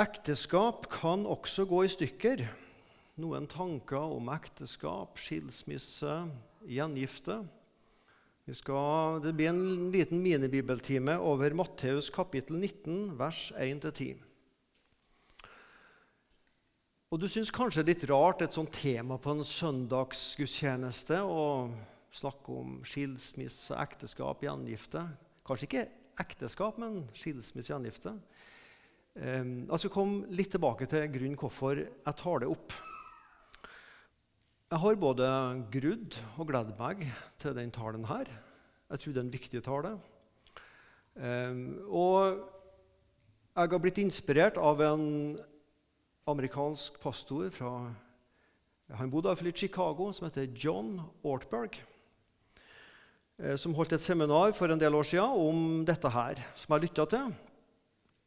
Ekteskap kan også gå i stykker. Noen tanker om ekteskap, skilsmisse, gjengifte. Skal, det blir en liten minibibeltime over Matteus kapittel 19, vers 1-10. Og Du syns kanskje det er litt rart et sånt tema på en søndagsgudstjeneste å snakke om skilsmisse, ekteskap, gjengifte. Kanskje ikke ekteskap, men skilsmisse, gjengifte. Ehm, jeg skal komme litt tilbake til grunnen hvorfor jeg tar det opp. Jeg har både grudd og gledd meg til den talen her. Jeg tror det er en viktig tale. Ehm, og jeg har blitt inspirert av en amerikansk pastor fra han bodde iallfall i Chicago, som heter John Ortberg. Eh, som holdt et seminar for en del år siden om dette her, som jeg lytta til.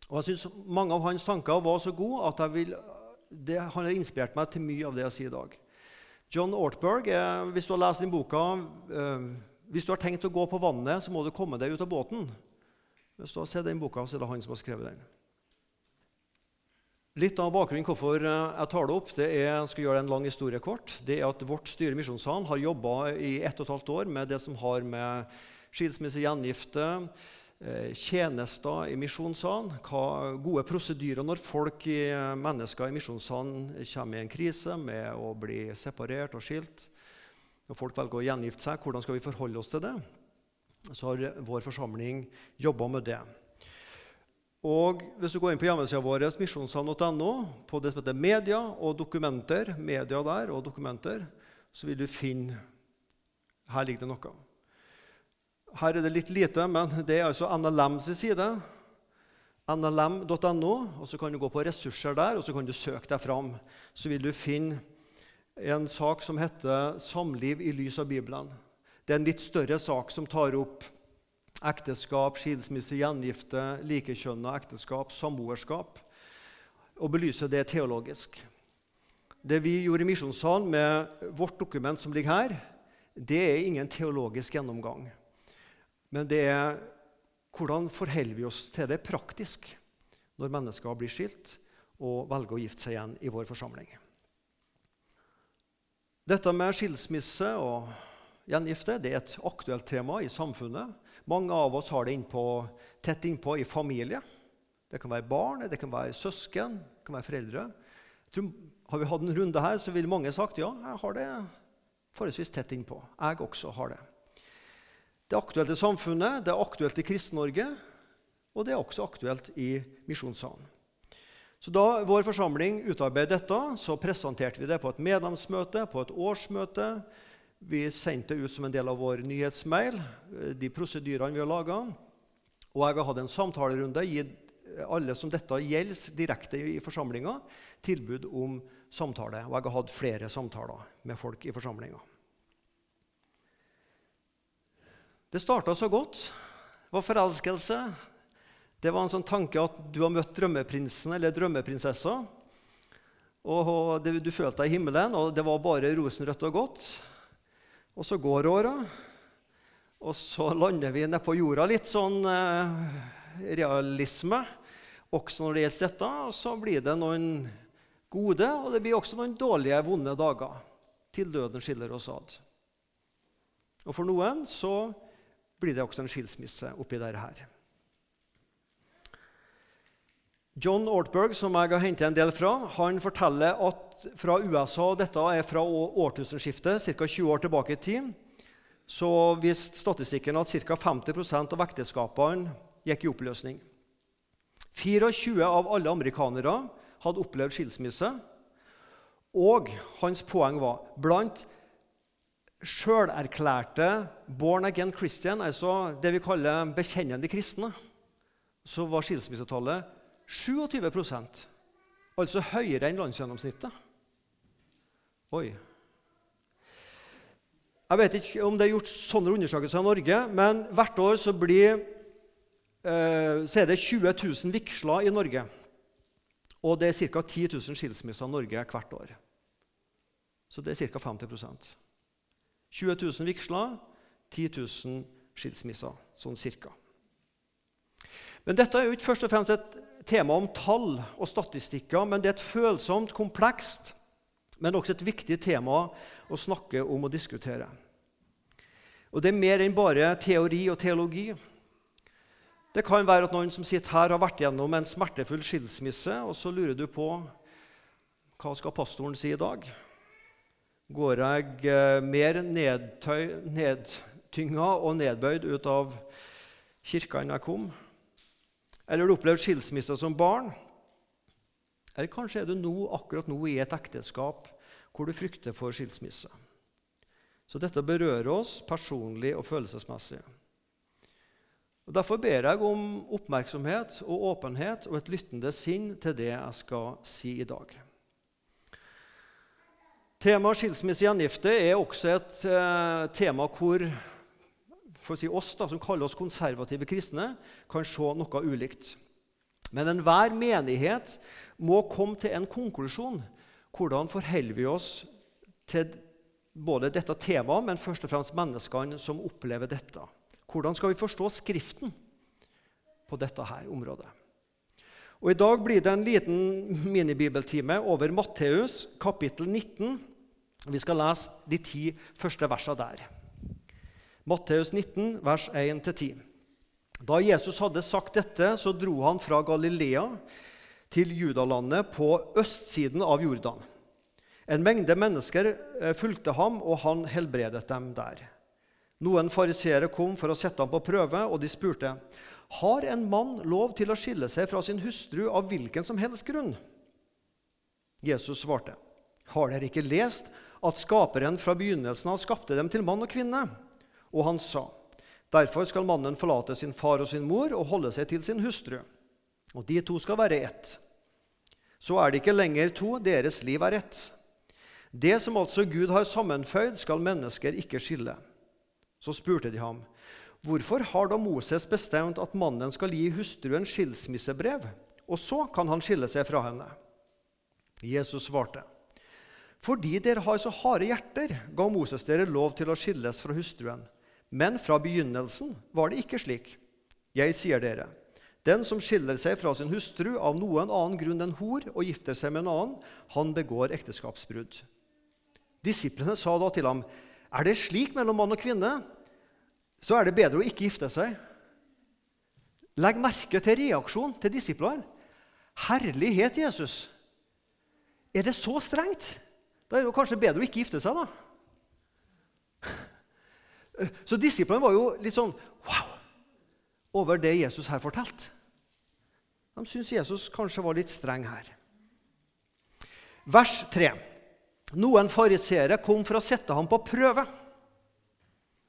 Og jeg synes Mange av hans tanker var så gode at vil, det, han har inspirert meg til mye av det jeg sier i dag. John Ortberg, eh, hvis du har lest den boka eh, Hvis du har tenkt å gå på vannet, så må du komme deg ut av båten. Hvis du har sett den boka, så er det han som har skrevet den. Litt av bakgrunnen hvorfor eh, jeg tar det opp, det er, jeg skal gjøre en lang historie kort, det er at vårt styre i Misjonssalen har jobba i ett og et halvt år med det som har med skilsmisse, gjengifte, tjenester i Misjonssalen, gode prosedyrer når folk, mennesker i Misjonssalen kommer i en krise med å bli separert og skilt. Når folk velger å gjengifte seg, hvordan skal vi forholde oss til det? Så har vår forsamling jobba med det. Og Hvis du går inn på hjemmesida vår, misjonssalen.no, på det som heter media og dokumenter, media der og dokumenter, så vil du finne Her ligger det noe. Her er det litt lite, men det er altså NLMs side. NLM.no. og Så kan du gå på ressurser der og så kan du søke deg fram. Så vil du finne en sak som heter 'Samliv i lys av Bibelen'. Det er en litt større sak som tar opp ekteskap, skilsmisse, gjengifte, likekjønna ekteskap, samboerskap, og belyser det teologisk. Det vi gjorde i Misjonssalen med vårt dokument som ligger her, det er ingen teologisk gjennomgang. Men det er hvordan forholder vi oss til det praktisk når mennesker blir skilt og velger å gifte seg igjen i vår forsamling. Dette med skilsmisse og gjengifte det er et aktuelt tema i samfunnet. Mange av oss har det innpå, tett innpå i familie. Det kan være barn, det kan være søsken, det kan være foreldre. Tror, har vi hatt en runde her, så vil mange sagt ja, jeg har det forholdsvis tett innpå. Jeg også har det. Det er aktuelt i samfunnet, det er aktuelt i Kristen-Norge, og det er også aktuelt i Misjonssalen. Så Da vår forsamling utarbeidet dette, så presenterte vi det på et medlemsmøte, på et årsmøte, vi sendte det ut som en del av vår nyhetsmail, de prosedyrene vi har laga. Og jeg har hatt en samtalerunde, gitt alle som dette gjelder direkte i forsamlinga, tilbud om samtale. Og jeg har hatt flere samtaler med folk i forsamlinga. Det starta så godt. Det var forelskelse. Det var en sånn tanke at du har møtt drømmeprinsen eller drømmeprinsessa. Og du følte deg i himmelen, og det var bare rosenrødt og godt. Og så går åra, og så lander vi nedpå jorda. Litt sånn eh, realisme også når det gjelder dette. Så blir det noen gode, og det blir også noen dårlige, vonde dager. Til døden skiller oss ad. Og for noen så blir det også en skilsmisse oppi dette her. John Ortberg, som jeg har hentet en del fra, han forteller at fra USA Dette er fra årtusenskiftet, ca. 20 år tilbake i tid. Så viste statistikken at ca. 50% av ekteskapene gikk i oppløsning. 24 av alle amerikanere hadde opplevd skilsmisse. Og hans poeng var blant sjølerklærte born again Christian, altså det vi kaller bekjennende kristne, så var skilsmissetallet 27% altså høyere enn landsgjennomsnittet. Oi. Jeg vet ikke om det er gjort sånne undersøkelser i Norge, men hvert år så, blir, eh, så er det 20 000 vigsler i Norge. Og det er ca. 10 000 skilsmisser i Norge hvert år. Så det er ca. 50 20 000 vigsler, 10 000 skilsmisser, sånn cirka. Men Dette er jo ikke først og fremst et tema om tall og statistikker, men det er et følsomt, komplekst, men også et viktig tema å snakke om og diskutere. Og Det er mer enn bare teori og teologi. Det kan være at noen som sitter her, har vært gjennom en smertefull skilsmisse, og så lurer du på hva skal pastoren si i dag. Går jeg mer mer nedtynga og nedbøyd ut av kirka enn jeg kom? Eller du opplevde skilsmisse som barn? Eller kanskje er du nå, akkurat nå i et ekteskap hvor du frykter for skilsmisse? Så dette berører oss personlig og følelsesmessig. Og Derfor ber jeg om oppmerksomhet og åpenhet og et lyttende sinn til det jeg skal si i dag. Temaet skilsmisse i gjengifte er også et eh, tema hvor for å si oss da, som kaller oss konservative kristne, kan se noe ulikt. Men enhver menighet må komme til en konklusjon. Hvordan forholder vi oss til både dette temaet, men først og fremst menneskene som opplever dette? Hvordan skal vi forstå Skriften på dette her området? Og I dag blir det en liten minibibeltime over Matteus kapittel 19. Vi skal lese de ti første versene der. Matteus 19, vers 1-10. Da Jesus hadde sagt dette, så dro han fra Galilea til Judalandet på østsiden av Jordan. En mengde mennesker eh, fulgte ham, og han helbredet dem der. Noen fariseere kom for å sette ham på prøve, og de spurte har en mann lov til å skille seg fra sin hustru av hvilken som helst grunn. Jesus svarte, har dere ikke lest at Skaperen fra begynnelsen av skapte dem til mann og kvinne? Og han sa, derfor skal mannen forlate sin far og sin mor og holde seg til sin hustru. Og de to skal være ett. Så er det ikke lenger to, deres liv er ett. Det som altså Gud har sammenføyd, skal mennesker ikke skille. Så spurte de ham, hvorfor har da Moses bestemt at mannen skal gi hustruen skilsmissebrev, og så kan han skille seg fra henne? Jesus svarte, fordi dere har så harde hjerter, ga Moses dere lov til å skilles fra hustruen. Men fra begynnelsen var det ikke slik. Jeg sier dere, den som skiller seg fra sin hustru av noen annen grunn enn hor og gifter seg med en annen, han begår ekteskapsbrudd. Disiplene sa da til ham, er det slik mellom mann og kvinne, så er det bedre å ikke gifte seg. Legg merke til reaksjonen til disiplene. Herlighet, Jesus! Er det så strengt? Da er det kanskje bedre å ikke gifte seg, da. Så disiplene var jo litt sånn wow over det Jesus her fortalte. De syntes Jesus kanskje var litt streng her. Vers 3. Noen fariseere kom for å sette ham på prøve.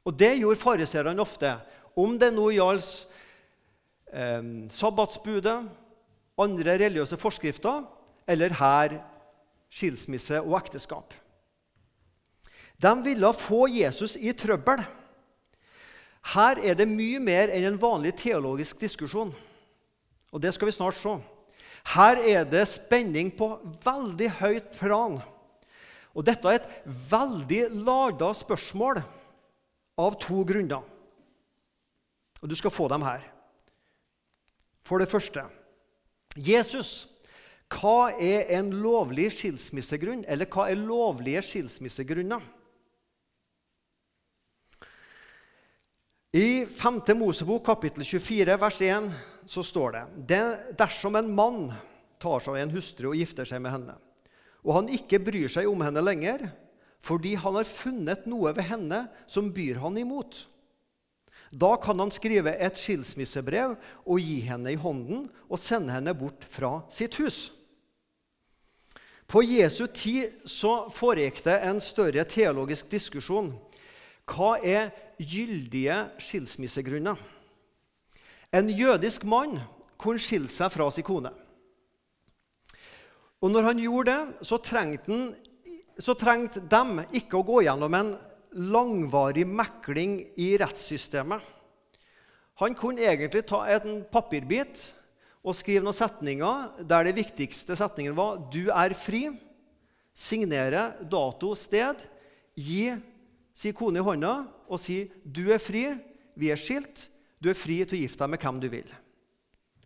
Og det gjorde fariseerne ofte, om det nå gjaldt eh, sabbatsbudet, andre religiøse forskrifter, eller her skilsmisse og ekteskap. De ville få Jesus i trøbbel. Her er det mye mer enn en vanlig teologisk diskusjon. Og det skal vi snart se. Her er det spenning på veldig høyt plan. Og dette er et veldig lada spørsmål av to grunner. Og du skal få dem her. For det første Jesus. Hva er en lovlig skilsmissegrunn, eller hva er lovlige skilsmissegrunner? I 5. Mosebok kapittel 24 vers 1 så står det dersom en mann tar seg av en hustru og gifter seg med henne, og han ikke bryr seg om henne lenger fordi han har funnet noe ved henne som byr han imot. Da kan han skrive et skilsmissebrev og gi henne i hånden og sende henne bort fra sitt hus. På Jesu tid så foregikk det en større teologisk diskusjon. Hva er gyldige skilsmissegrunner? En jødisk mann kunne skille seg fra sin kone. Og når han gjorde det, så trengte, han, så trengte de ikke å gå gjennom en langvarig mekling i rettssystemet. Han kunne egentlig ta en papirbit og skrive noen setninger der det viktigste setningen var 'Du er fri'. Signere dato, sted. Gi si kone i hånda og si 'Du er fri, vi er skilt, du er fri til å gifte deg med hvem du vil'.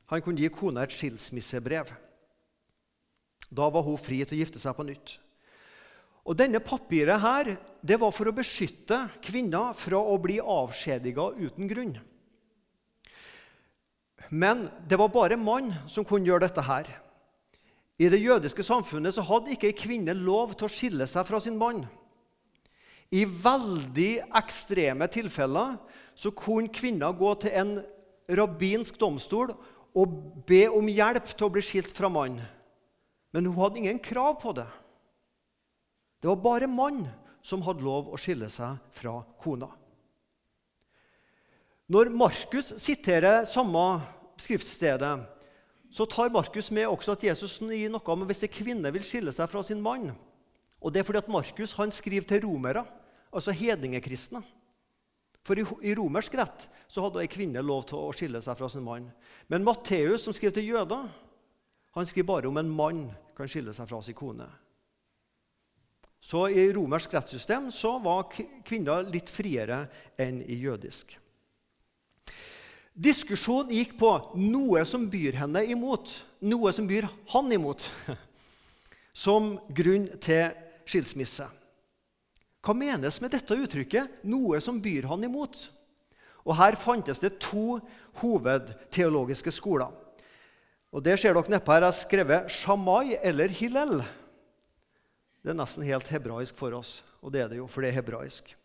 han kunne gi kona et skilsmissebrev. Da var hun fri til å gifte seg på nytt. Og Denne papiret her, det var for å beskytte kvinner fra å bli avskjediga uten grunn. Men det var bare mann som kunne gjøre dette her. I det jødiske samfunnet så hadde ikke ei kvinne lov til å skille seg fra sin mann. I veldig ekstreme tilfeller så kunne kvinner gå til en rabbinsk domstol og be om hjelp til å bli skilt fra mann. Men hun hadde ingen krav på det. Det var bare mann som hadde lov å skille seg fra kona. Når Markus siterer samme skriftstedet, så tar Markus med også at Jesus gir noe om hvis en kvinne vil skille seg fra sin mann. Og Det er fordi at Markus han skriver til romere, altså hedningekristne. For i, romersk rett så hadde ei kvinne lov til å skille seg fra sin mann. Men Matteus, som skriver til jøder, han skriver bare om en mann kan skille seg fra sin kone. Så i romersk rettssystem så var kvinner litt friere enn i jødisk. Diskusjonen gikk på noe som byr henne imot, noe som byr han imot, som grunn til skilsmisse. Hva menes med dette uttrykket 'noe som byr han imot'? Og Her fantes det to hovedteologiske skoler. Og Det ser dere neppe her. Jeg har skrevet Shamai eller Hillel. Det er nesten helt hebraisk for oss, og det er det jo, for det er hebraisk.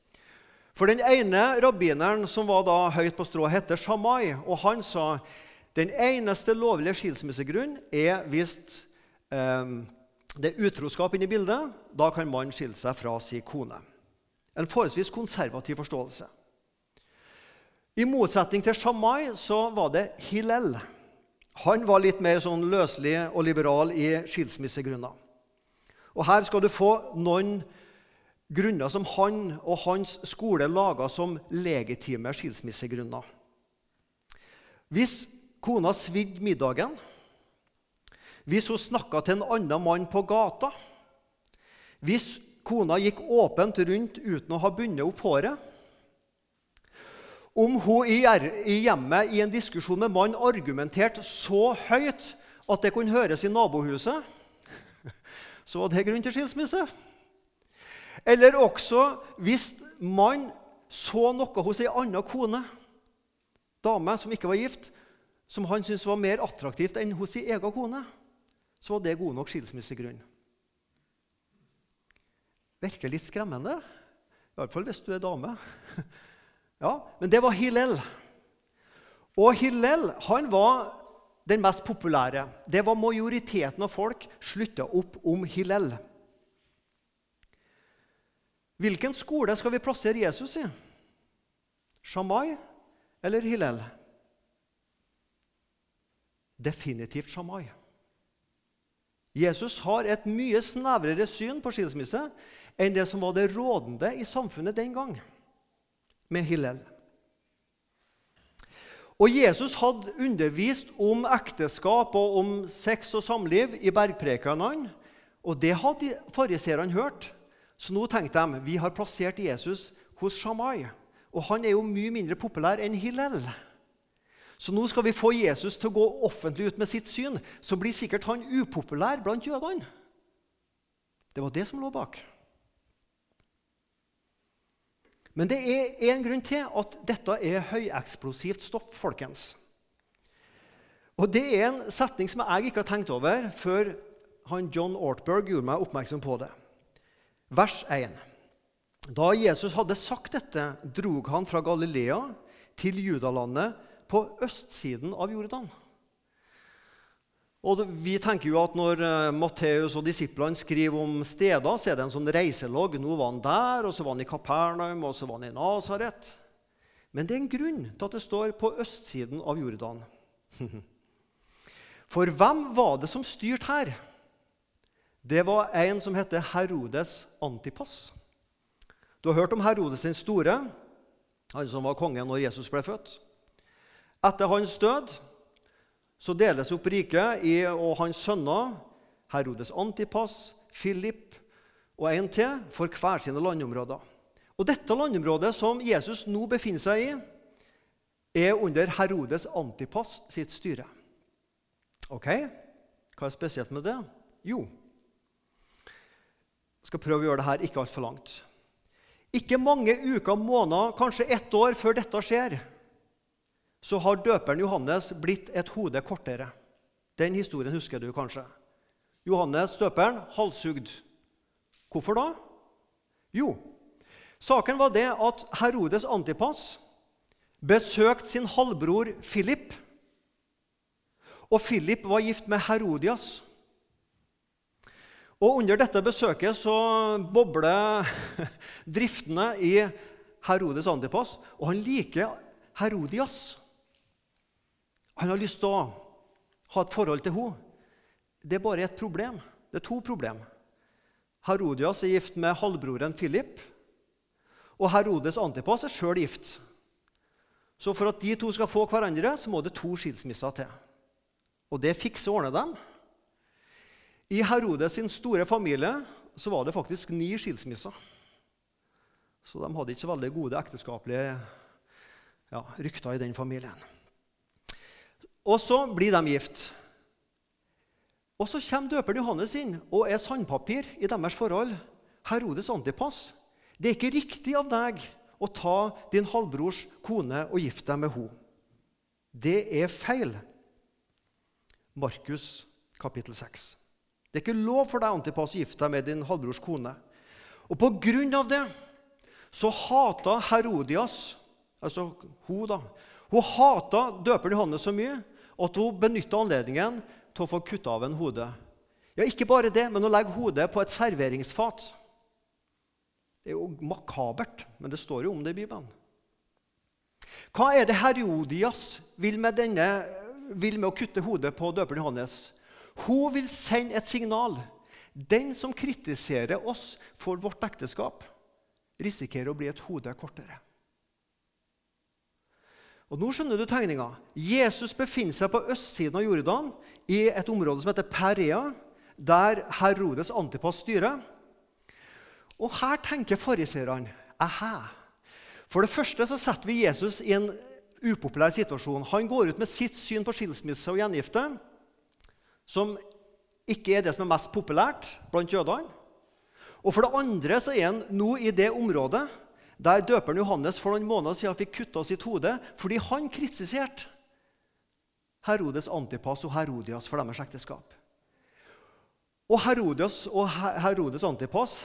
For den ene rabbineren som var da høyt på strå, heter Shamai. Og han sa den eneste lovlige skilsmissegrunn er hvis eh, det er utroskap inne i bildet. Da kan mannen skille seg fra sin kone. En forholdsvis konservativ forståelse. I motsetning til Shamai så var det Hillel. Han var litt mer sånn løselig og liberal i skilsmissegrunner. Og Her skal du få noen grunner som han og hans skole laga som legitime skilsmissegrunner. Hvis kona svidde middagen, hvis hun snakka til en annen mann på gata, hvis kona gikk åpent rundt uten å ha bundet opp håret Om hun i hjemmet i en diskusjon med mannen argumenterte så høyt at det kunne høres i nabohuset, så var det grunn til skilsmisse. Eller også hvis man så noe hos ei anna kone, dame som ikke var gift, som han syntes var mer attraktivt enn hos sin egen kone, så var det god nok skilsmissegrunn. Virker litt skremmende, i hvert fall hvis du er dame. Ja, Men det var Hillel. Og Hillel han var den mest populære. Det var majoriteten av folk slutta opp om Hillel. Hvilken skole skal vi plassere Jesus i? Shamai eller Hillel? Definitivt Shamai. Jesus har et mye snevrere syn på skilsmisse enn det som var det rådende i samfunnet den gang, med Hillel. Og Jesus hadde undervist om ekteskap og om sex og samliv i bergprekenene. Og det hadde fariseerne hørt. Så nå tenkte de vi har plassert Jesus hos Shamai. Og han er jo mye mindre populær enn Hillel. Så nå skal vi få Jesus til å gå offentlig ut med sitt syn. Så blir sikkert han upopulær blant jødene. Det var det som lå bak. Men det er en grunn til at dette er høyeksplosivt stopp, folkens. Og Det er en setning som jeg ikke har tenkt over før han John Ortberg gjorde meg oppmerksom på det. Vers 1. Da Jesus hadde sagt dette, drog han fra Galilea til Judalandet på østsiden av Jordan. Og vi tenker jo at Når uh, Matteus og disiplene skriver om steder, så er det en sånn reiselogg. Nå var han der, og så var han i Kapernaum, og så var han i Nasaret. Men det er en grunn til at det står 'på østsiden av Jordan'. For hvem var det som styrte her? Det var en som heter Herodes Antipas. Du har hørt om Herodes den store, han som var konge når Jesus ble født. Etter hans død så deles opp riket i, og hans sønner, Herodes Antipas, Philip og en til, for hver sine landområder. Og Dette landområdet som Jesus nå befinner seg i, er under Herodes Antipas sitt styre. Ok, hva er spesielt med det? Jo, skal prøve å gjøre det her ikke altfor langt. Ikke mange uker, måneder, kanskje ett år før dette skjer, så har døperen Johannes blitt et hode kortere. Den historien husker du kanskje. Johannes døperen halshugd. Hvorfor da? Jo, saken var det at Herodes Antipas besøkte sin halvbror Philip. Og Philip var gift med Herodias. Og Under dette besøket så bobler driftene i Herodes Antipas, og han liker Herodias. Han har lyst til å ha et forhold til henne. Det er bare et problem. Det er to problem. Herodias er gift med halvbroren Philip, og Herodes Antipas er sjøl gift. Så for at de to skal få hverandre, så må det to skilsmisser til. Og det fikser og ordner dem. I Herodes sin store familie så var det faktisk ni skilsmisser. Så de hadde ikke så veldig gode ekteskapelige ja, rykter i den familien. Og så blir de gift. Og så kommer døperen Johannes inn og er sandpapir i deres forhold. Herodes Antipas. Det er ikke riktig av deg å ta din halvbrors kone og gifte deg med henne. Det er feil. Markus kapittel 6. Det er ikke lov for deg Antipas, å gifte deg med din halvbrors kone. Og på grunn av det så hata Herodias, altså hun da, hun hata døperen Johannes så mye at hun benytta anledningen til å få kutta av en hode. Ja, Ikke bare det, men å legge hodet på et serveringsfat. Det er jo makabert, men det står jo om det i Bibelen. Hva er det Herodias vil med, denne, vil med å kutte hodet på døperen Johannes? Hun vil sende et signal. Den som kritiserer oss for vårt ekteskap, risikerer å bli et hode kortere. Og Nå skjønner du tegninga. Jesus befinner seg på østsiden av Jordan, i et område som heter Perea, der Herodes Antipas styrer. Og her tenker fariseerne aha. For det første så setter vi Jesus i en upopulær situasjon. Han går ut med sitt syn på skilsmisse og gjengifte, som ikke er det som er mest populært blant jødene. Og for det andre så er han nå i det området der døperen Johannes for noen måneder siden fikk kutta sitt hode fordi han kritiserte Herodes Antipas og Herodias for deres ekteskap. Og Herodias og Herodes Antipas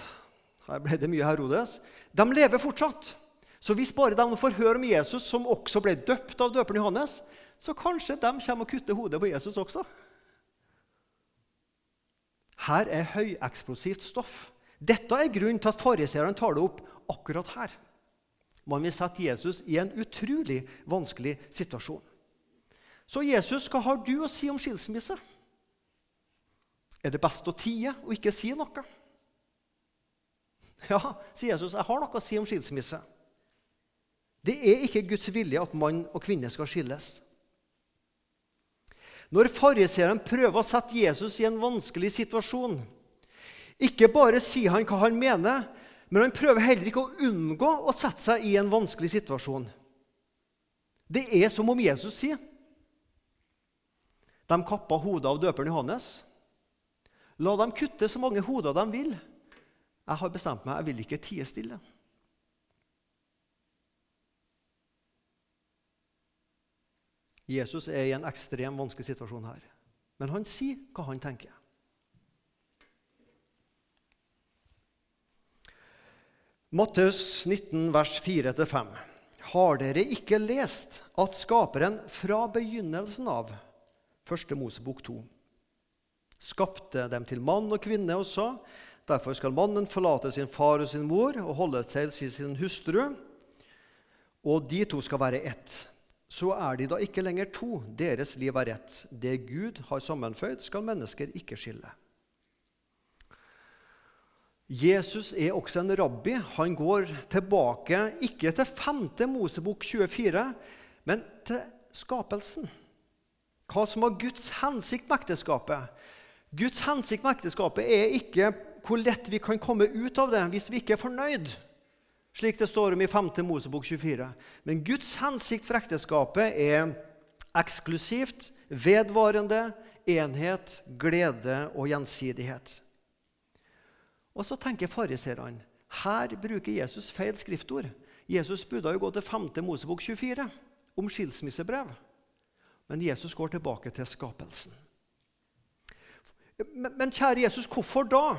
her ble det mye Herodes, de lever fortsatt. Så hvis bare de får høre om Jesus, som også ble døpt av døperen Johannes, så kanskje de kommer og kutter hodet på Jesus også. Her er høyeksplosivt stoff. Dette er grunnen til at fariseerne tar det opp akkurat her. Man vil sette Jesus i en utrolig vanskelig situasjon. Så Jesus, hva har du å si om skilsmisse? Er det best å tie og ikke si noe? Ja, sier Jesus, jeg har noe å si om skilsmisse. Det er ikke Guds vilje at mann og kvinne skal skilles. Når fariseeren prøver å sette Jesus i en vanskelig situasjon, ikke bare sier han hva han mener, men han prøver heller ikke å unngå å sette seg i en vanskelig situasjon. Det er som om Jesus sier. De kappa hodet av døperen Johannes. La dem kutte så mange hoder de vil. Jeg har bestemt meg, jeg vil ikke tie stille. Jesus er i en ekstremt vanskelig situasjon her, men han sier hva han tenker. Matteus 19, vers 4-5. Har dere ikke lest at Skaperen fra begynnelsen av, 1. Mosebok 2, skapte dem til mann og kvinne og sa:" Derfor skal mannen forlate sin far og sin mor og holde til sin hustru, og de to skal være ett. Så er de da ikke lenger to. Deres liv er rett. Det Gud har sammenføyd, skal mennesker ikke skille. Jesus er også en rabbi. Han går tilbake ikke til 5. Mosebok 24, men til skapelsen. Hva som var Guds hensikt med ekteskapet. Guds hensikt med ekteskapet er ikke hvor lett vi kan komme ut av det hvis vi ikke er fornøyd, slik det står om i 5. Mosebok 24. Men Guds hensikt for ekteskapet er eksklusivt, vedvarende, enhet, glede og gjensidighet. Og så tenker fariserene her bruker Jesus feil skriftord. Jesus burde jo gå til 5. Mosebok 24 om skilsmissebrev. Men Jesus går tilbake til skapelsen. Men, men kjære Jesus, hvorfor da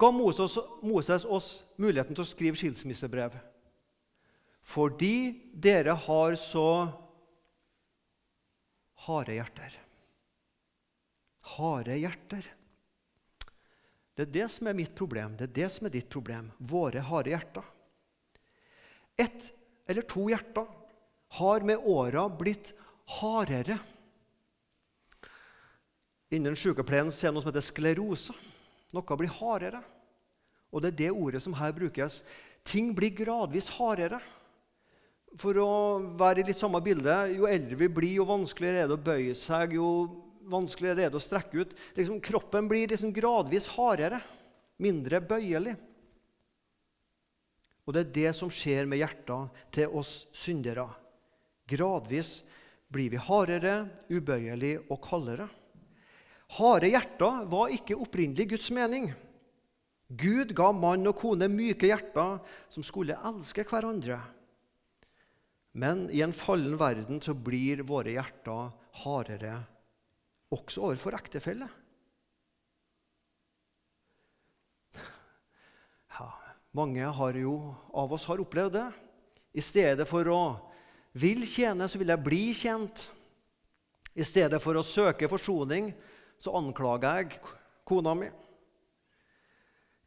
ga Moses, Moses oss muligheten til å skrive skilsmissebrev? Fordi dere har så harde hjerter. Harde hjerter. Det er det som er mitt problem, det er det som er ditt problem. Våre harde hjerter. Ett eller to hjerter har med åra blitt hardere. Innen sykepleien ser jeg noe som heter sklerose. Noe blir hardere. Og det er det ordet som her brukes. Ting blir gradvis hardere. For å være i litt samme bilde, jo eldre vi blir, jo vanskeligere er det å bøye seg, jo vanskeligere er det å strekke ut. Liksom, kroppen blir liksom gradvis hardere, mindre bøyelig. Og det er det som skjer med hjertet til oss syndere. Gradvis blir vi hardere, ubøyelig og kaldere. Harde hjerter var ikke opprinnelig Guds mening. Gud ga mann og kone myke hjerter som skulle elske hverandre. Men i en fallen verden så blir våre hjerter hardere også overfor ektefelle. Ja, mange jo, av oss har opplevd det. I stedet for å vil tjene, så vil jeg bli tjent. I stedet for å søke forsoning, så anklager jeg kona mi.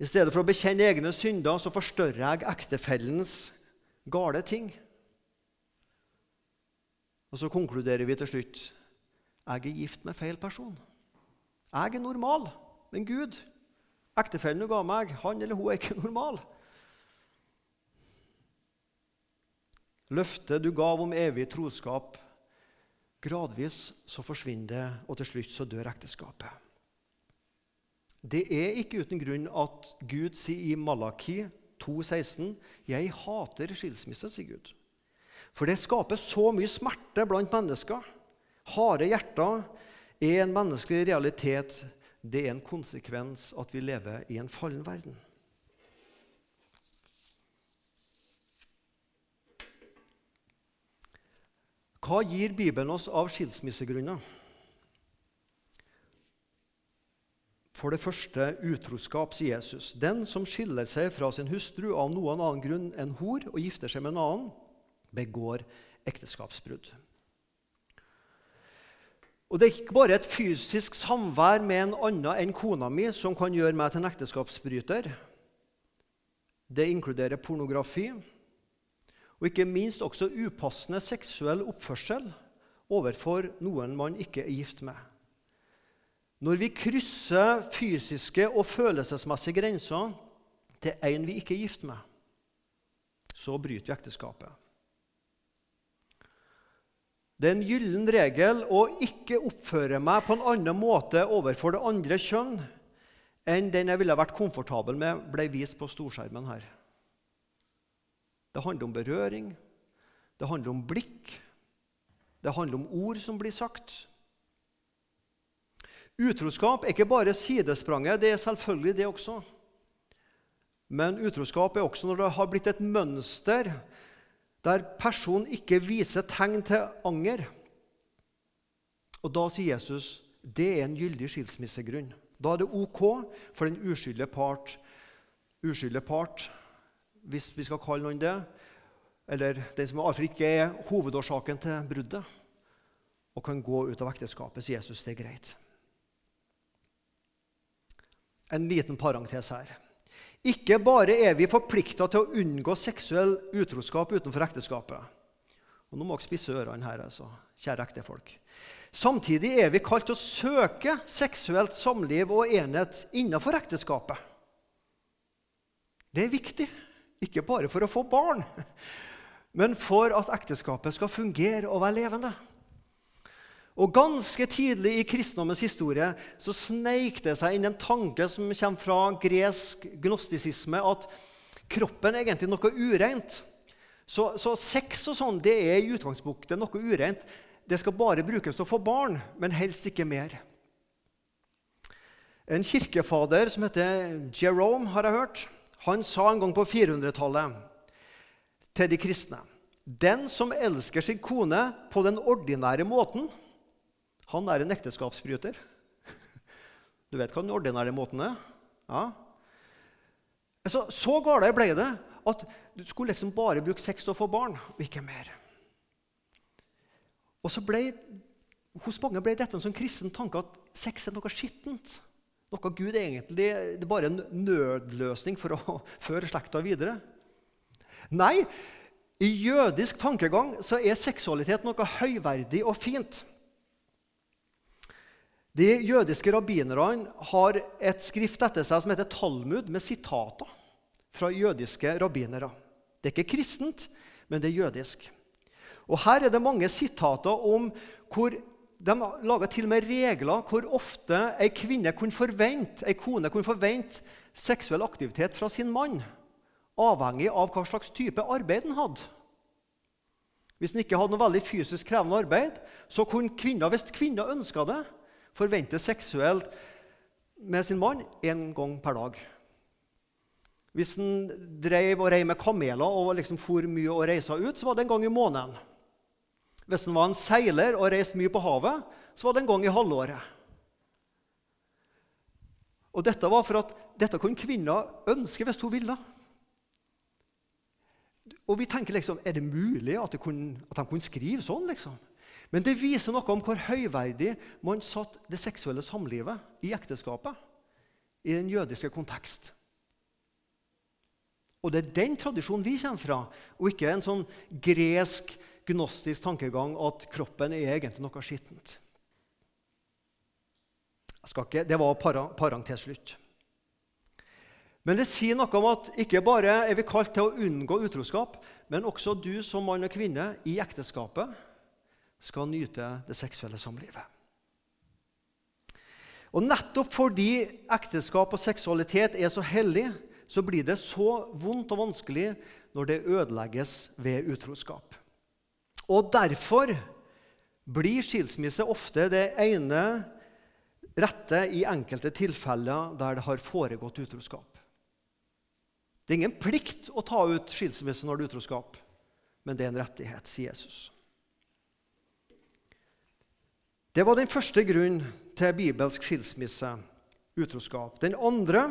I stedet for å bekjenne egne synder, så forstørrer jeg ektefellens gale ting. Og så konkluderer vi til slutt jeg er gift med feil person. Jeg er normal, men Gud, ektefellen du ga meg, han eller hun er ikke normal. Løftet du gav om evig troskap, gradvis så forsvinner det, og til slutt så dør ekteskapet. Det er ikke uten grunn at Gud sier i Malaki 2,16.: Jeg hater skilsmisse, sier Gud. For det skaper så mye smerte blant mennesker. Harde hjerter er en menneskelig realitet. Det er en konsekvens at vi lever i en fallen verden. Hva gir Bibelen oss av skilsmissegrunner? For det første utroskap, sier Jesus. Den som skiller seg fra sin hustru av noen annen grunn enn hor og gifter seg med en annen, begår ekteskapsbrudd. Og Det er ikke bare et fysisk samvær med en annen enn kona mi som kan gjøre meg til en ekteskapsbryter. Det inkluderer pornografi og ikke minst også upassende seksuell oppførsel overfor noen man ikke er gift med. Når vi krysser fysiske og følelsesmessige grenser til en vi ikke er gift med, så bryter vi ekteskapet. Det er en gyllen regel å ikke oppføre meg på en annen måte overfor det andre kjønn enn den jeg ville vært komfortabel med, ble vist på storskjermen her. Det handler om berøring, det handler om blikk, det handler om ord som blir sagt. Utroskap er ikke bare sidespranget, det er selvfølgelig det også. Men utroskap er også når det har blitt et mønster der personen ikke viser tegn til anger. Og Da sier Jesus det er en gyldig skilsmissegrunn. Da er det ok for den uskyldige part, uskyldige part hvis vi skal kalle noen det, eller den som iallfall ikke er hovedårsaken til bruddet, og kan gå ut av ekteskapet, sier Jesus det er greit. En liten parentes her. Ikke bare er vi forplikta til å unngå seksuell utroskap utenfor ekteskapet. Og Nå må dere spisse ørene her, altså, kjære ektefolk. Samtidig er vi kalt til å søke seksuelt samliv og enhet innenfor ekteskapet. Det er viktig, ikke bare for å få barn, men for at ekteskapet skal fungere og være levende. Og Ganske tidlig i kristendommens historie så sneik det seg inn en tanke som kommer fra gresk gnostisisme, at kroppen er egentlig noe ureint. Så, så sex og sånn det er i utgangspunktet noe ureint. Det skal bare brukes til å få barn, men helst ikke mer. En kirkefader som heter Jerome, har jeg hørt, han sa en gang på 400-tallet til de kristne Den som elsker sin kone på den ordinære måten, han er en ekteskapsbryter. Du vet hva den ordinære måten er? Ja. Altså, så gale ble det at du skulle liksom bare bruke sex til å få barn, og ikke mer. Og så ble, Hos mange ble dette en sånn kristen tanke at sex er noe skittent. Noe Gud egentlig det er bare en nødløsning for å føre slekta videre. Nei, i jødisk tankegang så er seksualitet noe høyverdig og fint. De jødiske rabbinerne har et skrift etter seg som heter Talmud, med sitater fra jødiske rabbinere. Det er ikke kristent, men det er jødisk. Og Her er det mange sitater om hvor de laga til og med regler hvor ofte ei kvinne kunne forvente, ei kone kunne forvente seksuell aktivitet fra sin mann, avhengig av hva slags type arbeid han hadde. Hvis han ikke hadde noe veldig fysisk krevende arbeid, så kunne kvinner, hvis kvinner ønska det, forvente seksuelt med sin mann én gang per dag. Hvis han drev og rei med kameler og liksom for mye og reisa ut, så var det en gang i måneden. Hvis han var en seiler og reiste mye på havet, så var det en gang i halvåret. Og Dette var for at dette kunne kvinner ønske hvis hun ville. Og vi tenker liksom, Er det mulig at, kunne, at de kunne skrive sånn? liksom? Men det viser noe om hvor høyverdig man satt det seksuelle samlivet i ekteskapet i den jødiske kontekst. Og det er den tradisjonen vi kommer fra, og ikke en sånn gresk gnostisk tankegang at kroppen er egentlig noe skittent. Ikke, det var parang til slutt. Men det sier noe om at ikke bare er vi kalt til å unngå utroskap, men også du som mann og kvinne i ekteskapet skal nyte det seksuelle samlivet. Og Nettopp fordi ekteskap og seksualitet er så hellig, så blir det så vondt og vanskelig når det ødelegges ved utroskap. Og derfor blir skilsmisse ofte det ene rette i enkelte tilfeller der det har foregått utroskap. Det er ingen plikt å ta ut skilsmisse når det er utroskap, men det er en rettighet, sier Jesus. Det var den første grunnen til bibelsk skilsmisse, utroskap. Den andre,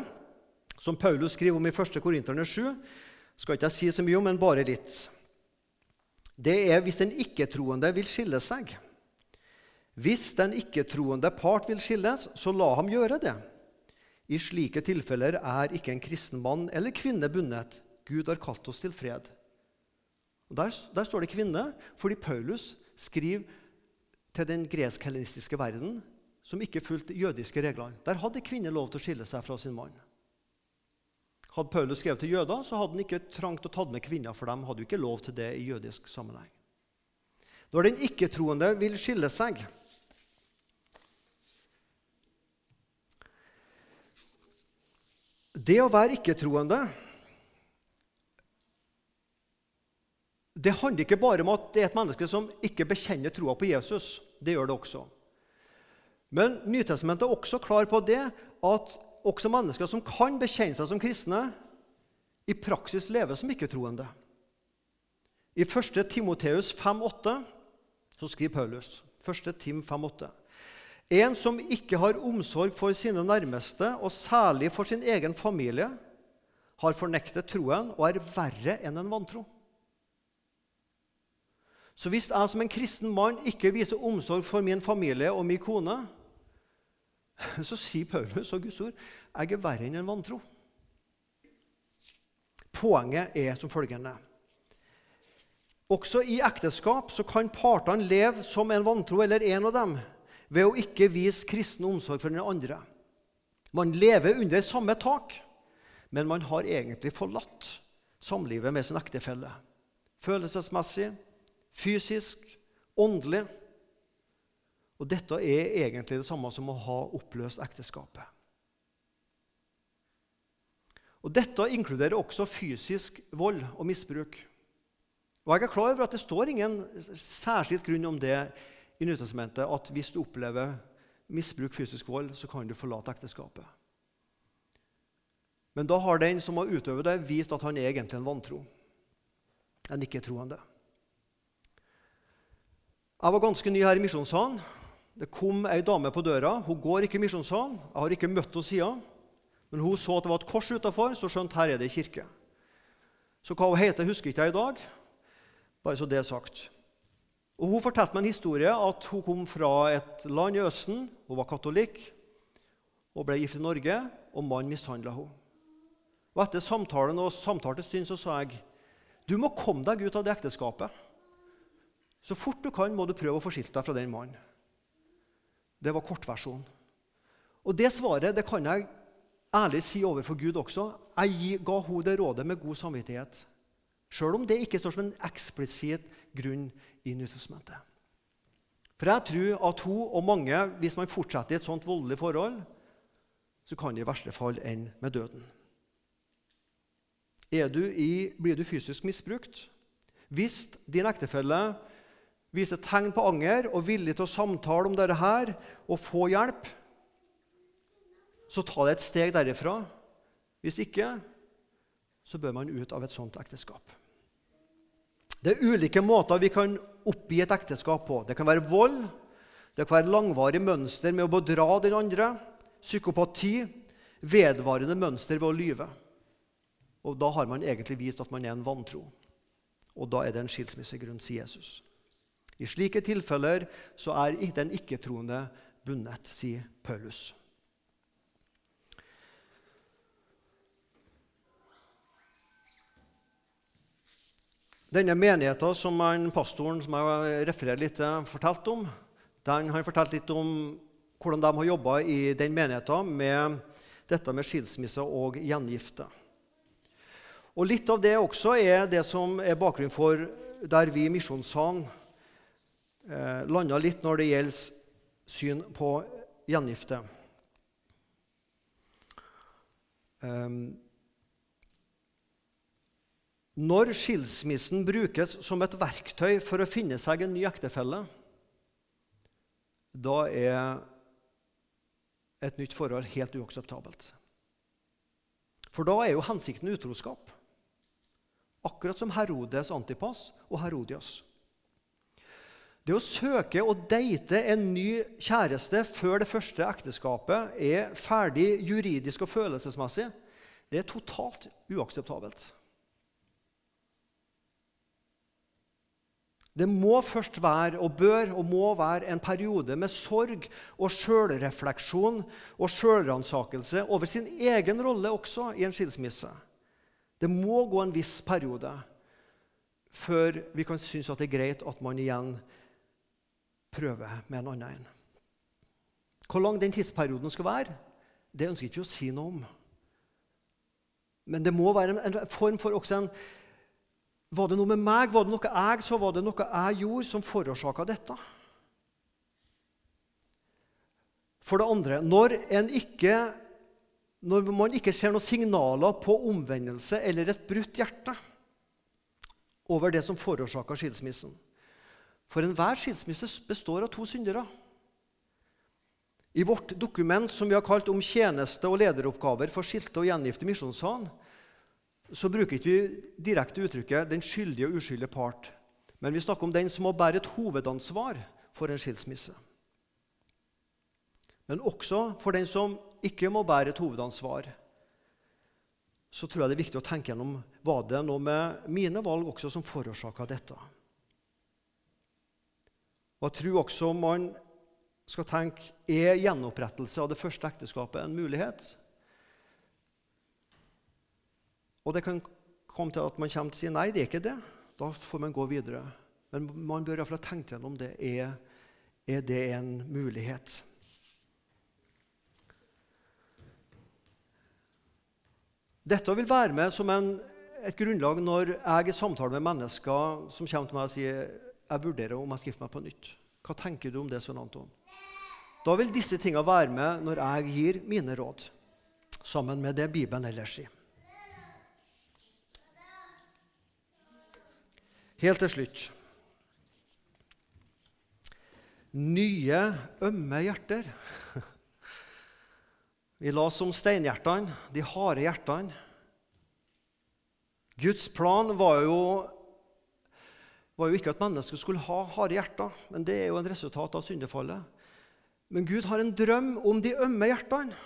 som Paulus skriver om i 1. Korinterne 7, skal ikke jeg si så mye om, men bare litt det er hvis den ikke-troende vil skille seg. Hvis den ikke-troende part vil skilles, så la ham gjøre det. I slike tilfeller er ikke en kristen mann eller kvinne bundet. Gud har kalt oss til fred. Der, der står det 'kvinne', fordi Paulus skriver til den gresk-helenistiske verden som ikke fulgte jødiske reglene. Der hadde kvinner lov til å skille seg fra sin mann. Hadde Paulus skrevet til jøder, så hadde han ikke trangt å ta med kvinner, for dem hadde jo ikke lov til det i jødisk sammenheng. Når den ikke-troende vil skille seg Det å være ikke-troende det handler ikke bare om at det er et menneske som ikke bekjenner troa på Jesus. Det gjør det også. Men Nytestamentet er også klar på det at også mennesker som kan bekjenne seg som kristne, i praksis lever som ikke-troende. I 1. Timoteus 5,8 så skriver Paulus 1. Tim 5,8 En som ikke har omsorg for sine nærmeste, og særlig for sin egen familie, har fornektet troen og er verre enn en vantro. Så hvis jeg som en kristen mann ikke viser omsorg for min familie og min kone, så sier Paulus og Guds ord jeg er verre enn en vantro. Poenget er som følgende Også i ekteskap så kan partene leve som en vantro eller en av dem ved å ikke vise kristen omsorg for den andre. Man lever under samme tak, men man har egentlig forlatt samlivet med sin ektefelle. Følelsesmessig, fysisk, åndelig. Og dette er egentlig det samme som å ha oppløst ekteskapet. Og Dette inkluderer også fysisk vold og misbruk. Og Jeg er klar over at det står ingen særskilt grunn om det i Nytestamentet at hvis du opplever misbruk, fysisk vold, så kan du forlate ekteskapet. Men da har den som har utøvet det, vist at han er egentlig en vantro. En ikke-troende. Jeg var ganske ny her i Misjonssalen. Det kom ei dame på døra. Hun går ikke i Misjonssalen. Jeg har ikke møtt henne siden. Men hun så at det var et kors utafor, så skjønte her er det kirke. Så hva hun heter, husker ikke jeg i dag. Bare så det er sagt. Og Hun fortalte meg en historie at hun kom fra et land i Østen. Hun var katolikk og ble gift i Norge, og mannen mishandla henne. Og Etter samtalen og samtale stund så sa jeg du må komme deg ut av det ekteskapet. Så fort du kan, må du prøve å forskilte deg fra den mannen. Det var kortversjonen. Og det svaret det kan jeg ærlig si overfor Gud også. Jeg ga henne det rådet med god samvittighet. Sjøl om det ikke står som en eksplisitt grunn i Nytestamentet. For jeg tror at hun og mange, hvis man fortsetter i et sånt voldelig forhold, så kan det i verste fall ende med døden. Du i, blir du fysisk misbrukt? Hvis din ektefelle viser tegn på anger og villig til å samtale om dette her og få hjelp, så ta det et steg derifra. Hvis ikke, så bør man ut av et sånt ekteskap. Det er ulike måter vi kan oppgi et ekteskap på. Det kan være vold, det kan være langvarig mønster med å bedra den andre, psykopati, vedvarende mønster ved å lyve. Og Da har man egentlig vist at man er en vantro. Og da er det en skilsmissegrunn, sier Jesus. I slike tilfeller så er den ikke-troende bundet, sier Paulus. Denne menigheten som han, pastoren som jeg refererer litt til, fortalte om, den har fortalt litt om hvordan de har jobba i den menigheten med dette med skilsmisse og gjengifte. Og Litt av det også er det som er bakgrunnen for der vi i Misjonssalen eh, landa litt når det gjelder syn på gjengifte. Um, når skilsmissen brukes som et verktøy for å finne seg en ny ektefelle, da er et nytt forhold helt uakseptabelt. For da er jo hensikten utroskap. Akkurat som Herodes Antipas og Herodias. Det å søke og date en ny kjæreste før det første ekteskapet er ferdig juridisk og følelsesmessig, det er totalt uakseptabelt. Det må først være, og bør og må være, en periode med sorg og sjølrefleksjon og sjølransakelse over sin egen rolle også i en skilsmisse. Det må gå en viss periode før vi kan synes at det er greit at man igjen prøver med en annen en. Hvor lang den tidsperioden skal være, det ønsker jeg ikke å si noe om. Men det må være en form for også en var det noe med meg, var det noe jeg så, var det noe jeg gjorde, som forårsaka dette? For det andre når, ikke, når man ikke ser noen signaler på omvendelse eller et brutt hjerte over det som forårsaka skilsmissen For enhver skilsmisse består av to syndere. I vårt dokument som vi har kalt om tjeneste og lederoppgaver for skilte og gjengifte misjonssalen, så bruker ikke vi direkte uttrykket 'den skyldige og uskyldige part', men vi snakker om den som må bære et hovedansvar for en skilsmisse. Men også for den som ikke må bære et hovedansvar, så tror jeg det er viktig å tenke gjennom var det noe med mine valg også som forårsaka dette. Og Jeg tror også man skal tenke er gjenopprettelse av det første ekteskapet en mulighet. Og det kan komme til at man kommer til å si nei, det er ikke det. Da får man gå videre. Men man bør iallfall tenke gjennom det. Er, er det en mulighet? Dette vil være med som en, et grunnlag når jeg i samtale med mennesker som kommer til meg og sier jeg vurderer om jeg skal gifte meg på nytt. Hva tenker du om det, Svein Anton? Da vil disse tingene være med når jeg gir mine råd, sammen med det Bibelen ellers sier. Helt til slutt. nye, ømme hjerter. Vi la oss om steinhjertene, de harde hjertene. Guds plan var jo, var jo ikke at mennesker skulle ha harde hjerter, men det er jo en resultat av syndefallet. Men Gud har en drøm om de ømme hjertene.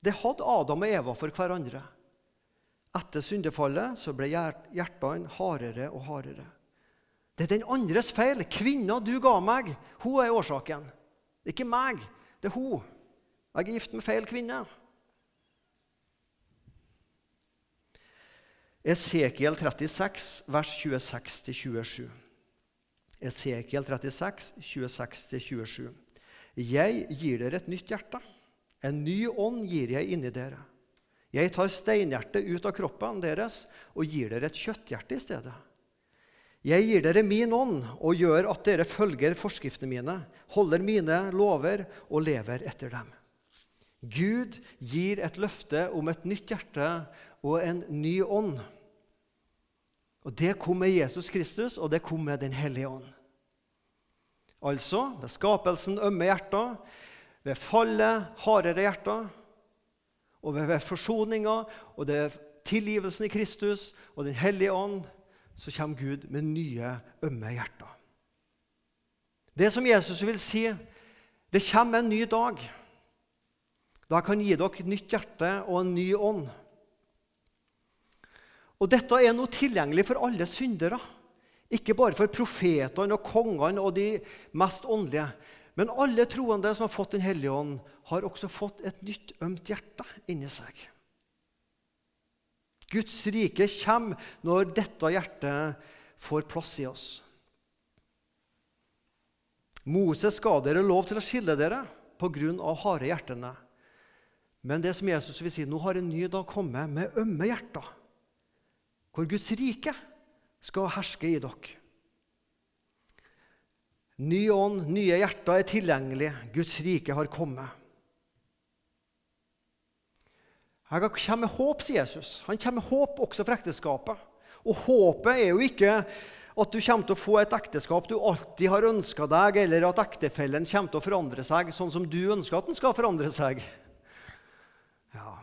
Det hadde Adam og Eva for hverandre. Etter syndefallet så ble hjertene hardere og hardere. Det er den andres feil. Kvinna du ga meg, hun er årsaken. Det er ikke meg, det er hun. Jeg er gift med feil kvinne. Esekiel 36, vers 26-27. Esekiel 36, 26-27. Jeg gir dere et nytt hjerte. En ny ånd gir jeg inni dere. Jeg tar steinhjertet ut av kroppen deres og gir dere et kjøtthjerte i stedet. Jeg gir dere min ånd og gjør at dere følger forskriftene mine, holder mine lover og lever etter dem. Gud gir et løfte om et nytt hjerte og en ny ånd. Og Det kom med Jesus Kristus, og det kom med Den hellige ånd. Altså ved skapelsen ømme hjerter, ved fallet hardere hjerter, og ved, forsoninga og det tilgivelsen i Kristus og Den hellige ånd, så kommer Gud med nye, ømme hjerter. Det som Jesus vil si, det kommer en ny dag. Da kan gi dere nytt hjerte og en ny ånd. Og Dette er noe tilgjengelig for alle syndere. Ikke bare for profetene og kongene og de mest åndelige. Men alle troende som har fått Den hellige ånd, har også fått et nytt, ømt hjerte inni seg. Guds rike kommer når dette hjertet får plass i oss. Moses ga dere lov til å skille dere pga. harde hjertene. Men det som Jesus vil si, nå har en ny dag kommet med ømme hjerter, hvor Guds rike skal herske i dere. Ny ånd, nye hjerter er tilgjengelig. Guds rike har kommet. Jeg kommer med håp, sier Jesus. Han kommer med håp også for ekteskapet. Og håpet er jo ikke at du kommer til å få et ekteskap du alltid har ønska deg, eller at ektefellen kommer til å forandre seg sånn som du ønsker at den skal forandre seg. Ja.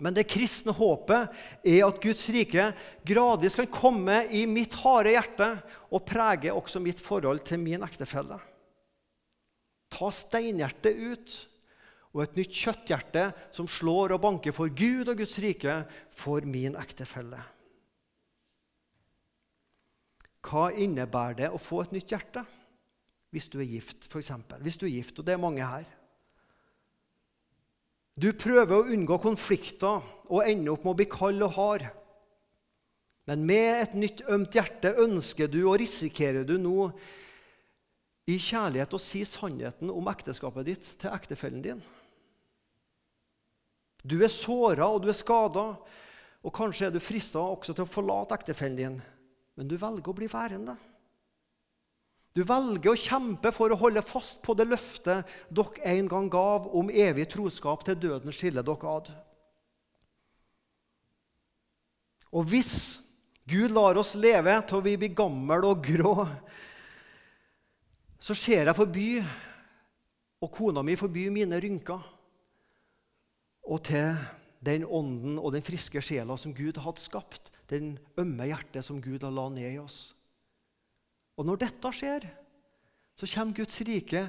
Men det kristne håpet er at Guds rike gradvis kan komme i mitt harde hjerte og prege også mitt forhold til min ektefelle. Ta steinhjertet ut og et nytt kjøtthjerte som slår og banker for Gud og Guds rike for min ektefelle. Hva innebærer det å få et nytt hjerte hvis du er gift, f.eks.? Hvis du er gift, og det er mange her. Du prøver å unngå konflikter og ender opp med å bli kald og hard. Men med et nytt ømt hjerte ønsker du og risikerer du nå i kjærlighet å si sannheten om ekteskapet ditt til ektefellen din. Du er såra og du er skada, og kanskje er du frista også til å forlate ektefellen din, men du velger å bli værende. Du velger å kjempe for å holde fast på det løftet dere en gang gav om evig troskap til døden skiller dere ad. Og hvis Gud lar oss leve til vi blir gamle og grå, så ser jeg forbi, og kona mi forby mine rynker, og til den ånden og den friske sjela som Gud hadde skapt, den ømme hjertet som Gud har la ned i oss. Og når dette skjer, så kommer Guds rike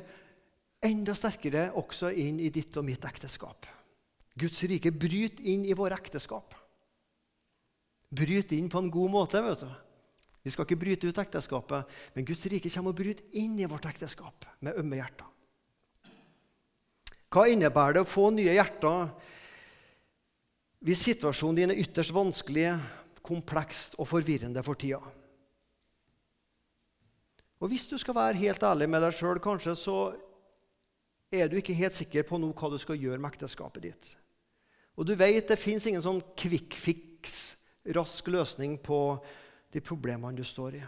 enda sterkere også inn i ditt og mitt ekteskap. Guds rike bryter inn i våre ekteskap. Bryter inn på en god måte. vet du. Vi skal ikke bryte ut ekteskapet, men Guds rike kommer og bryter inn i vårt ekteskap med ømme hjerter. Hva innebærer det å få nye hjerter hvis situasjonen din er ytterst vanskelig, komplekst og forvirrende for tida? Og hvis du skal være helt ærlig med deg sjøl, kanskje så er du ikke helt sikker på noe hva du skal gjøre med ekteskapet ditt. Og du vet det fins ingen sånn quick fix, rask løsning på de problemene du står i.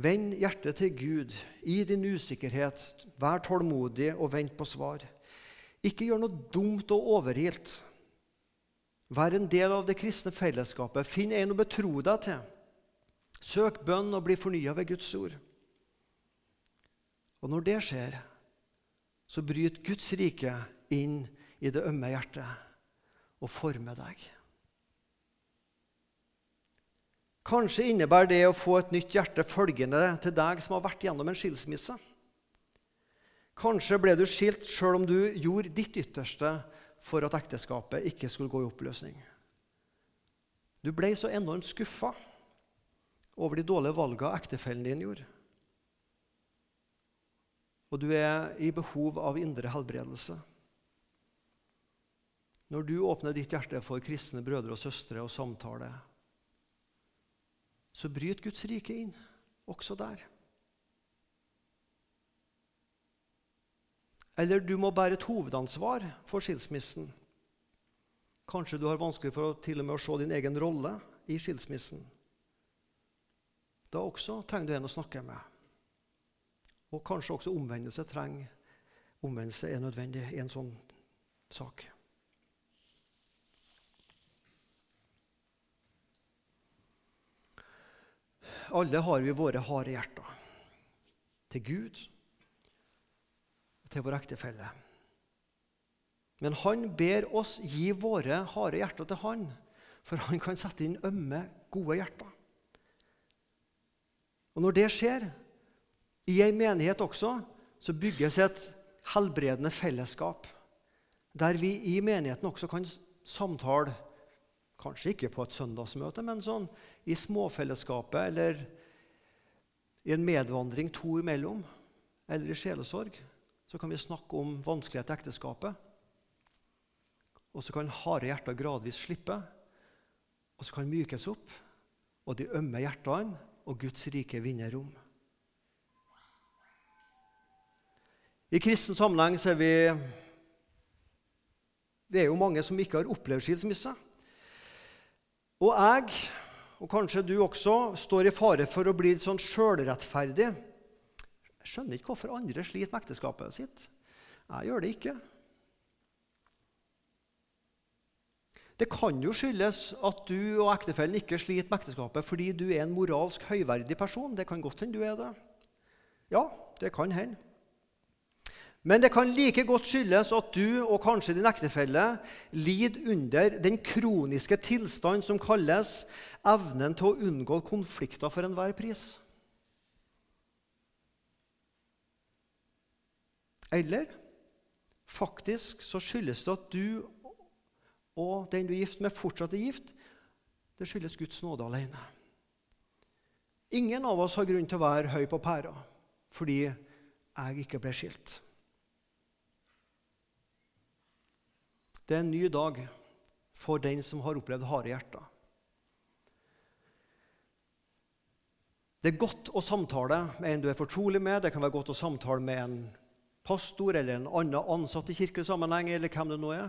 Vend hjertet til Gud i din usikkerhet. Vær tålmodig og vent på svar. Ikke gjør noe dumt og overilt. Vær en del av det kristne fellesskapet. Finn en å betro deg til. Søk bønn og bli fornya ved Guds ord. Og når det skjer, så bryter Guds rike inn i det ømme hjertet og former deg. Kanskje innebærer det å få et nytt hjerte følgende til deg som har vært gjennom en skilsmisse. Kanskje ble du skilt sjøl om du gjorde ditt ytterste for at ekteskapet ikke skulle gå i oppløsning. Du ble så enormt skuffa over de dårlige valgene ektefellen din gjorde. Og du er i behov av indre helbredelse. Når du åpner ditt hjerte for kristne brødre og søstre og samtale, så bryter Guds rike inn også der. Eller du må bære et hovedansvar for skilsmissen. Kanskje du har vanskelig for å, til og med å se din egen rolle i skilsmissen. Da også trenger du en å snakke med. Og kanskje også omvendelse trenger omvendelse er nødvendig i en sånn sak. Alle har vi våre harde hjerter til Gud og til vår ektefelle. Men han ber oss gi våre harde hjerter til han, for han kan sette inn ømme, gode hjerter. Og Når det skjer, i ei menighet også, så bygges et helbredende fellesskap. Der vi i menigheten også kan samtale, kanskje ikke på et søndagsmøte, men sånn i småfellesskapet eller i en medvandring to imellom, eller i sjelesorg, så kan vi snakke om vanskelighet i ekteskapet. Og så kan harde hjerter gradvis slippe, og så kan mykes opp, og de ømme hjertene og Guds rike vinner rom. I kristen sammenheng så er vi Det er jo mange som ikke har opplevd skilsmisse. Og jeg, og kanskje du også, står i fare for å bli sånn sjølrettferdig. Jeg skjønner ikke hvorfor andre sliter med ekteskapet sitt. Jeg gjør det ikke. Det kan jo skyldes at du og ektefellen ikke sliter med ekteskapet fordi du er en moralsk høyverdig person. Det kan godt hende du er det. Ja, det kan hende. Men det kan like godt skyldes at du og kanskje din ektefelle lider under den kroniske tilstand som kalles evnen til å unngå konflikter for enhver pris. Eller faktisk så skyldes det at du og den du er gift med, fortsatt er gift. Det skyldes Guds nåde alene. Ingen av oss har grunn til å være høy på pæra fordi jeg ikke ble skilt. Det er en ny dag for den som har opplevd harde hjerter. Det er godt å samtale med en du er fortrolig med. Det kan være godt å samtale med en pastor eller en annen ansatt i kirkelig sammenheng. eller hvem det nå er.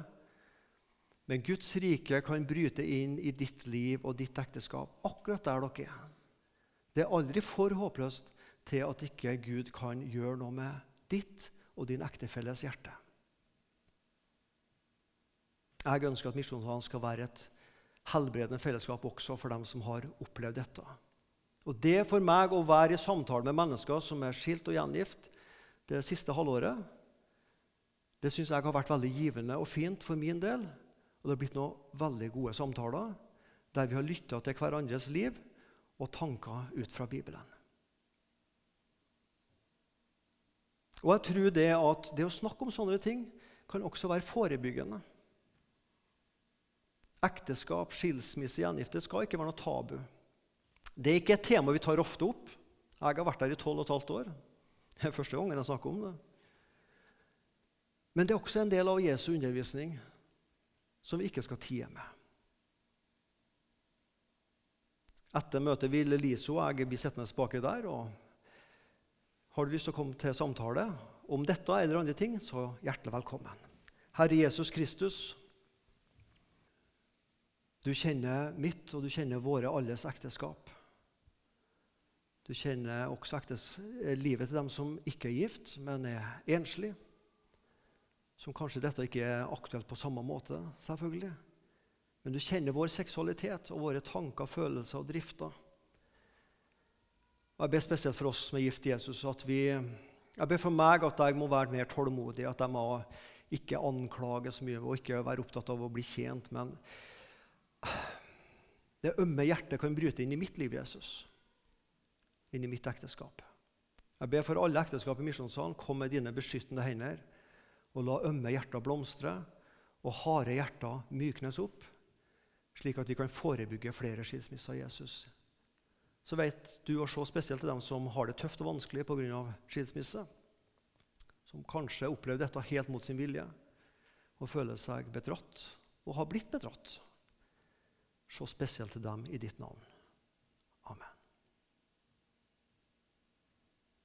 Men Guds rike kan bryte inn i ditt liv og ditt ekteskap akkurat der dere er. Det er aldri for håpløst til at ikke Gud kan gjøre noe med ditt og din ektefelles hjerte. Jeg ønsker at Misjonssalen skal være et helbredende fellesskap også for dem som har opplevd dette. Og Det for meg å være i samtale med mennesker som er skilt og gjengift det siste halvåret, det syns jeg har vært veldig givende og fint for min del. Og det har blitt noen veldig gode samtaler der vi har lytta til hverandres liv og tanker ut fra Bibelen. Og jeg tror det at det å snakke om sånne ting kan også være forebyggende. Ekteskap, skilsmisse, gjengifte skal ikke være noe tabu. Det er ikke et tema vi tar ofte opp. Jeg har vært der i tolv og et halvt år. Det er første gangen jeg snakker om det. Men det er også en del av Jesu undervisning som vi ikke skal tie med. Etter møtet vil Liso og jeg bli sittende baki der. og Har du lyst til å komme til samtale om dette eller andre ting, så hjertelig velkommen. Herre Jesus Kristus, du kjenner mitt, og du kjenner våre alles ekteskap. Du kjenner også ektes, eh, livet til dem som ikke er gift, men er enslige. Som kanskje dette ikke er aktuelt på samme måte, selvfølgelig. Men du kjenner vår seksualitet og våre tanker, følelser og drifter. Og Jeg ber spesielt for oss som er gift i Jesus, at vi Jeg ber for meg at jeg må være mer tålmodig, at jeg må ikke anklage så mye og ikke være opptatt av å bli tjent. Men det ømme hjertet kan bryte inn i mitt liv, Jesus. Inn i mitt ekteskap. Jeg ber for alle ekteskap i Misjonssalen. Kom med dine beskyttende hender og la ømme hjerter blomstre og harde hjerter myknes opp, slik at vi kan forebygge flere skilsmisser av Jesus. Så vet du å se spesielt til dem som har det tøft og vanskelig pga. skilsmisse. Som kanskje opplever dette helt mot sin vilje og føler seg bedratt og har blitt bedratt. Se spesielt til dem i ditt navn.